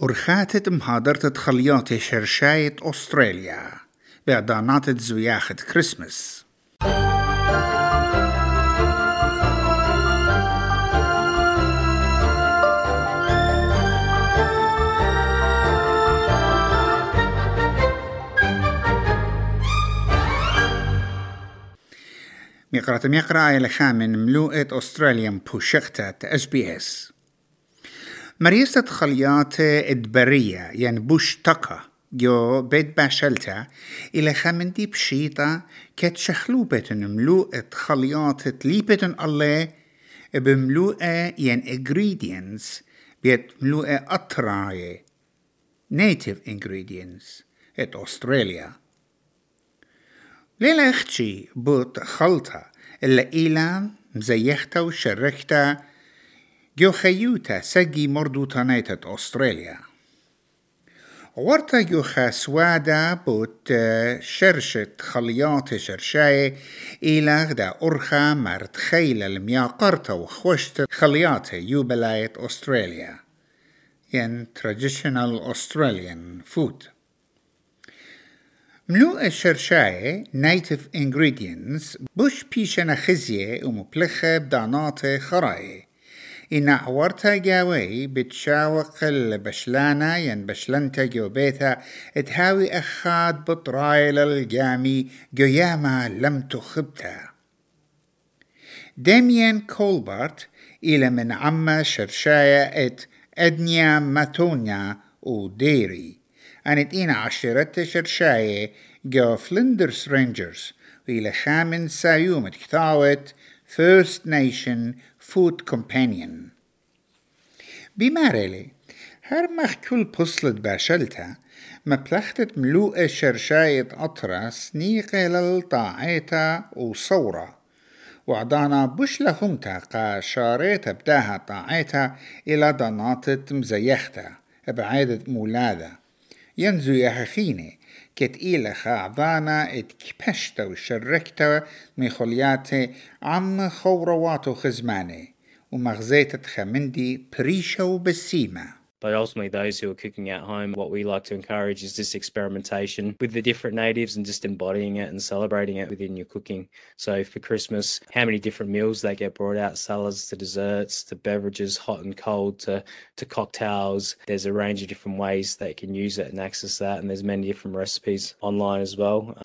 ورخاتت محاضرة خليات شرشاية أستراليا. بإعدانات زوياخة كريسمس مقرأة مقرأة إلى خامن ملوءة أستراليا بوشختة اس بي اس مريسة خليات إدبرية ين بوش تقا جو بيت باشلتا إلى خامن دي بشيطة كت شخلوبة ملوءة خليات تليبة الله بملوءة ين ingredients بيت ملوءة أطراية native ingredients ات أستراليا ليلة اختشي بوت خلطة إلا إيلا مزيختا وشركتا خيوتا سجي مردو تانيتة أستراليا ورتا جو خاسوادا بوت شرشة خليات شرشاي إلى غدا أرخا مرت خيلة المياقرتا وخوشت خليات يوبلاية أستراليا ين traditional Australian food ملوء الشرشاية native ingredients بوش بيشنا خزية ومبلخة بدانات خراي إن عورتا جاوي بتشاوق البشلانة ين بشلنتا جوبيتا تهاوي أخاد بطرايل الجامي جياما لم تخبتا. ديميان كولبارت إلى من عما شرشاية إت أدنيا ماتونيا وديري أنت إينا عشرة شرشاية جو فلندرز رينجرز وإلى خامن سايوم كتاوت First Nation Food Companion. بمارلي هر مخ كل بصلت باشلتا مبلختت ملوء شرشاية أطرس نيقة للطاعيتا وصورة وعدانا بش لهمتا قا شاريتا بداها طاعيتا إلى دناطت مزيختا بعيدة مولادة ينزو يحخيني كت خاعضانا إت كبشتا وشركتا ميخولياتي عم خورواتو خزماني ومغزيتت خمندي بريشا وبسيمه But ultimately, those who are cooking at home, what we like to encourage is this experimentation with the different natives and just embodying it and celebrating it within your cooking. So for Christmas, how many different meals they get brought out, salads to desserts to beverages, hot and cold to, to cocktails. There's a range of different ways they can use it and access that. And there's many different recipes online as well.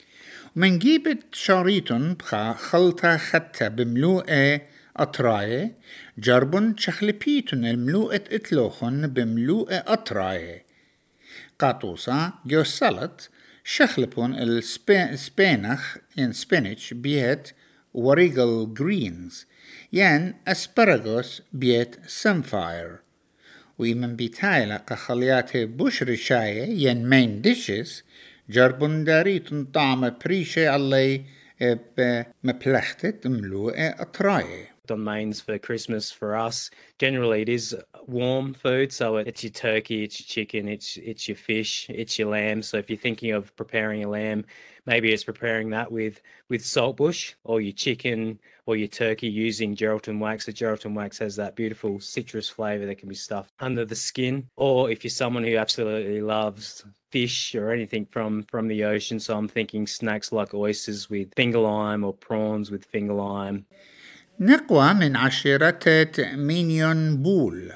من جيبت شاريتون بخا خلطة خطة بملوءة أطراية جربن شخلبيتن الملوءة إتلوخن بملوءة أطراية قاطوسا جو سلط شخلبون السبينخ ين سبينش بيت وريجل جرينز ين أسبرغوس بيت سمفاير. ويمن بيتايلا قخليات بوش رشاية ين مين ديشز جربن داريتن طعم بريشة علي بمبلختة ملوءة أطراية on mains for Christmas for us. Generally, it is warm food, so it's your turkey, it's your chicken, it's it's your fish, it's your lamb. So if you're thinking of preparing a lamb, maybe it's preparing that with with saltbush or your chicken or your turkey using gelatin wax. The gelatin wax has that beautiful citrus flavor that can be stuffed under the skin. Or if you're someone who absolutely loves fish or anything from from the ocean, so I'm thinking snacks like oysters with finger lime or prawns with finger lime. نقوى من عشيرة مينيون بول.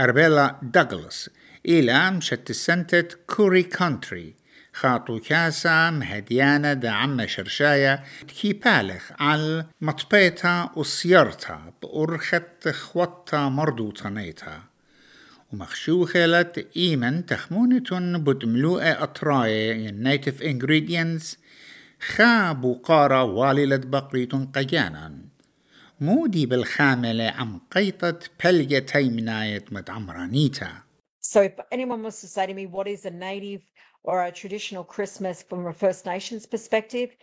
أربيلا دوغلاس إلى مشت سنتة كوري كونتري. خاطو كاسا مهديانة دا عم شرشايا كي بالغ على مطبيتا وسيارتا بأرخت خوطة مردوطانيتا ومخشوخلت إيمن تخمونة بتملوء أطراية native ingredients خاب قارا واللة بقرية قيانا مودي بالخاملة عم قيطة بلجة تيمناية متعمرانيتا So if anyone wants to say to me, what is a native or a traditional Christmas from a First Nations perspective,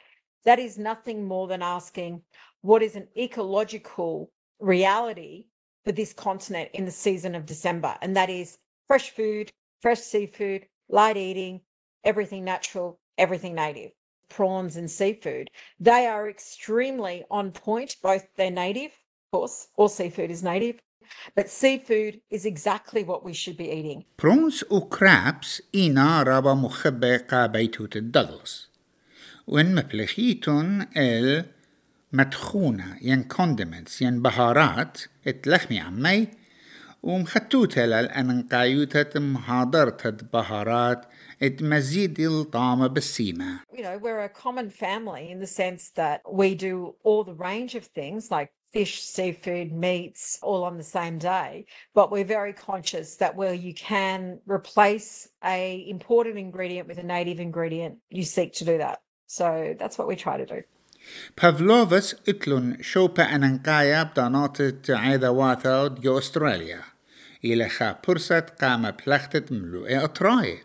that is nothing more than asking what is an ecological reality for this continent in the season of December. And that is fresh food, fresh seafood, light eating, everything natural, everything native prawns and seafood, they are extremely on point. Both they're native, of course, all seafood is native, But seafood is exactly what we should be eating. برونز وكرابس إينا رابا مخبى قابيتوت الدغلس وإن مبلخيتون ال مدخونة ين كوندمنتس ين بهارات اتلخمي عمي ومخطوتة للأن قايوتة محاضرة بهارات اتمزيد الطعم بالسيمة You know, we're a common family in the sense that we do all the range of things like fish, seafood, meats, all on the same day. But we're very conscious that where you can replace a imported ingredient with a native ingredient, you seek to do that. So that's what we try to do. بافلوفس اتلون شوبا أننقايا بدانات عيدا واثا ديو أستراليا إلى خا برسة قام بلختة ملوء أطراي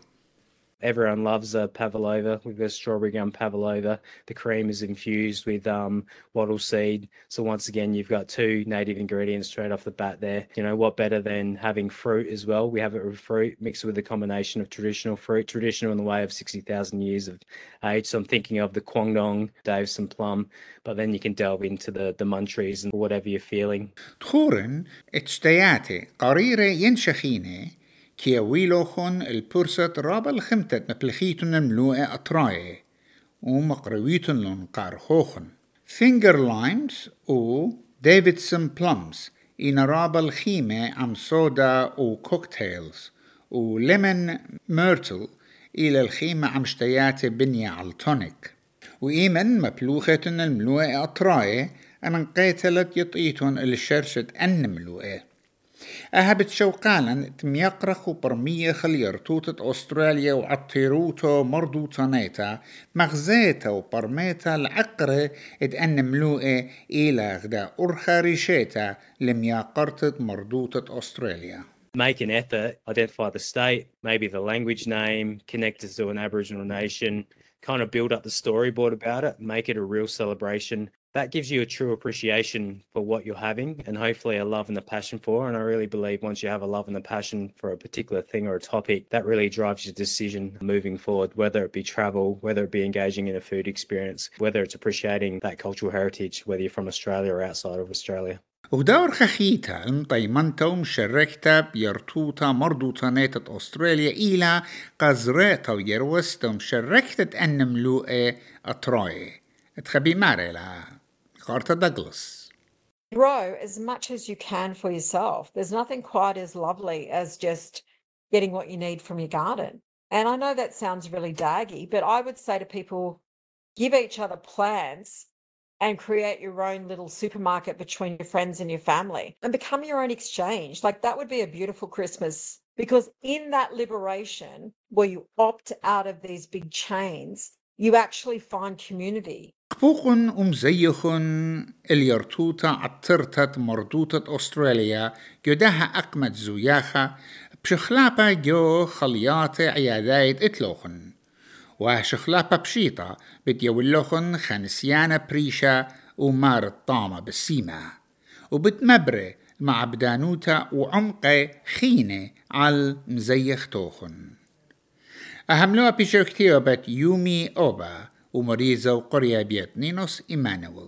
everyone loves a pavlova. We've got strawberry gum pavlova. The cream is infused with um, wattle seed. So once again, you've got two native ingredients straight off the bat there. You know what better than having fruit as well? We have it with fruit mixed with a combination of traditional fruit, traditional in the way of sixty thousand years of age. So I'm thinking of the Kwangdong, Davison plum, but then you can delve into the the mun trees and whatever you're feeling. Toren et steate arire yenshachine ويلوخن البرسة رابا الخمتة مبلخيتن ملوءة أطراي ومقرويتن لن قارخوخن فينجر لايمز و ديفيدسون بلمز إن رابا الخيمة عم صودا وكوكتيلز وليمون ميرتل إلى الخيمة عم شتياتي بنية على التونيك وإيمن مبلوخة الملوءة أطراي أن قيتلت يطيتون الشرشة أن ملوءة أهبت شوقالا تميقرخ برمية خلير توتة أستراليا وعطيروتو مردو تانيتا مغزيتا وبرميتا العقرة اد أن ملوئة إلى غدا أرخا ريشيتا لمياقرتة مردوتة أستراليا make an effort, identify the state, maybe the language name, connect us to an Aboriginal nation, kind of build up the storyboard about it, make it a real celebration. That gives you a true appreciation for what you're having and hopefully a love and a passion for. And I really believe once you have a love and a passion for a particular thing or a topic, that really drives your decision moving forward, whether it be travel, whether it be engaging in a food experience, whether it's appreciating that cultural heritage, whether you're from Australia or outside of Australia. ودور خخيتا المطيمنتا ومشركتا بيرتوتا مردوتا نيتة أستراليا إلى قزريتا ويروستا ومشركتا أن ملوءة أطراي تخبي ماري لا Carter Douglas. Grow as much as you can for yourself. There's nothing quite as lovely as just getting what you need from your garden. And I know that sounds really daggy, but I would say to people give each other plants and create your own little supermarket between your friends and your family and become your own exchange. Like that would be a beautiful Christmas because in that liberation where you opt out of these big chains, you actually find community قبوقن ومزيخن اليرتوتا عطرتت مردوتة أستراليا جدها أقمت زوياخا بشخلابا جو خليات عيادايت إتلوخن. وشخلابا بشيطة بتيولوخن خنسيانة بريشا ومار الطامة بالسيمة وبتمبري مع بدانوتا وعمق خينة على مزيخ توخن. أهملوها بيشوكتيو بت يومي أوبا. u Morizo Korjabjet Ninos i Manuel.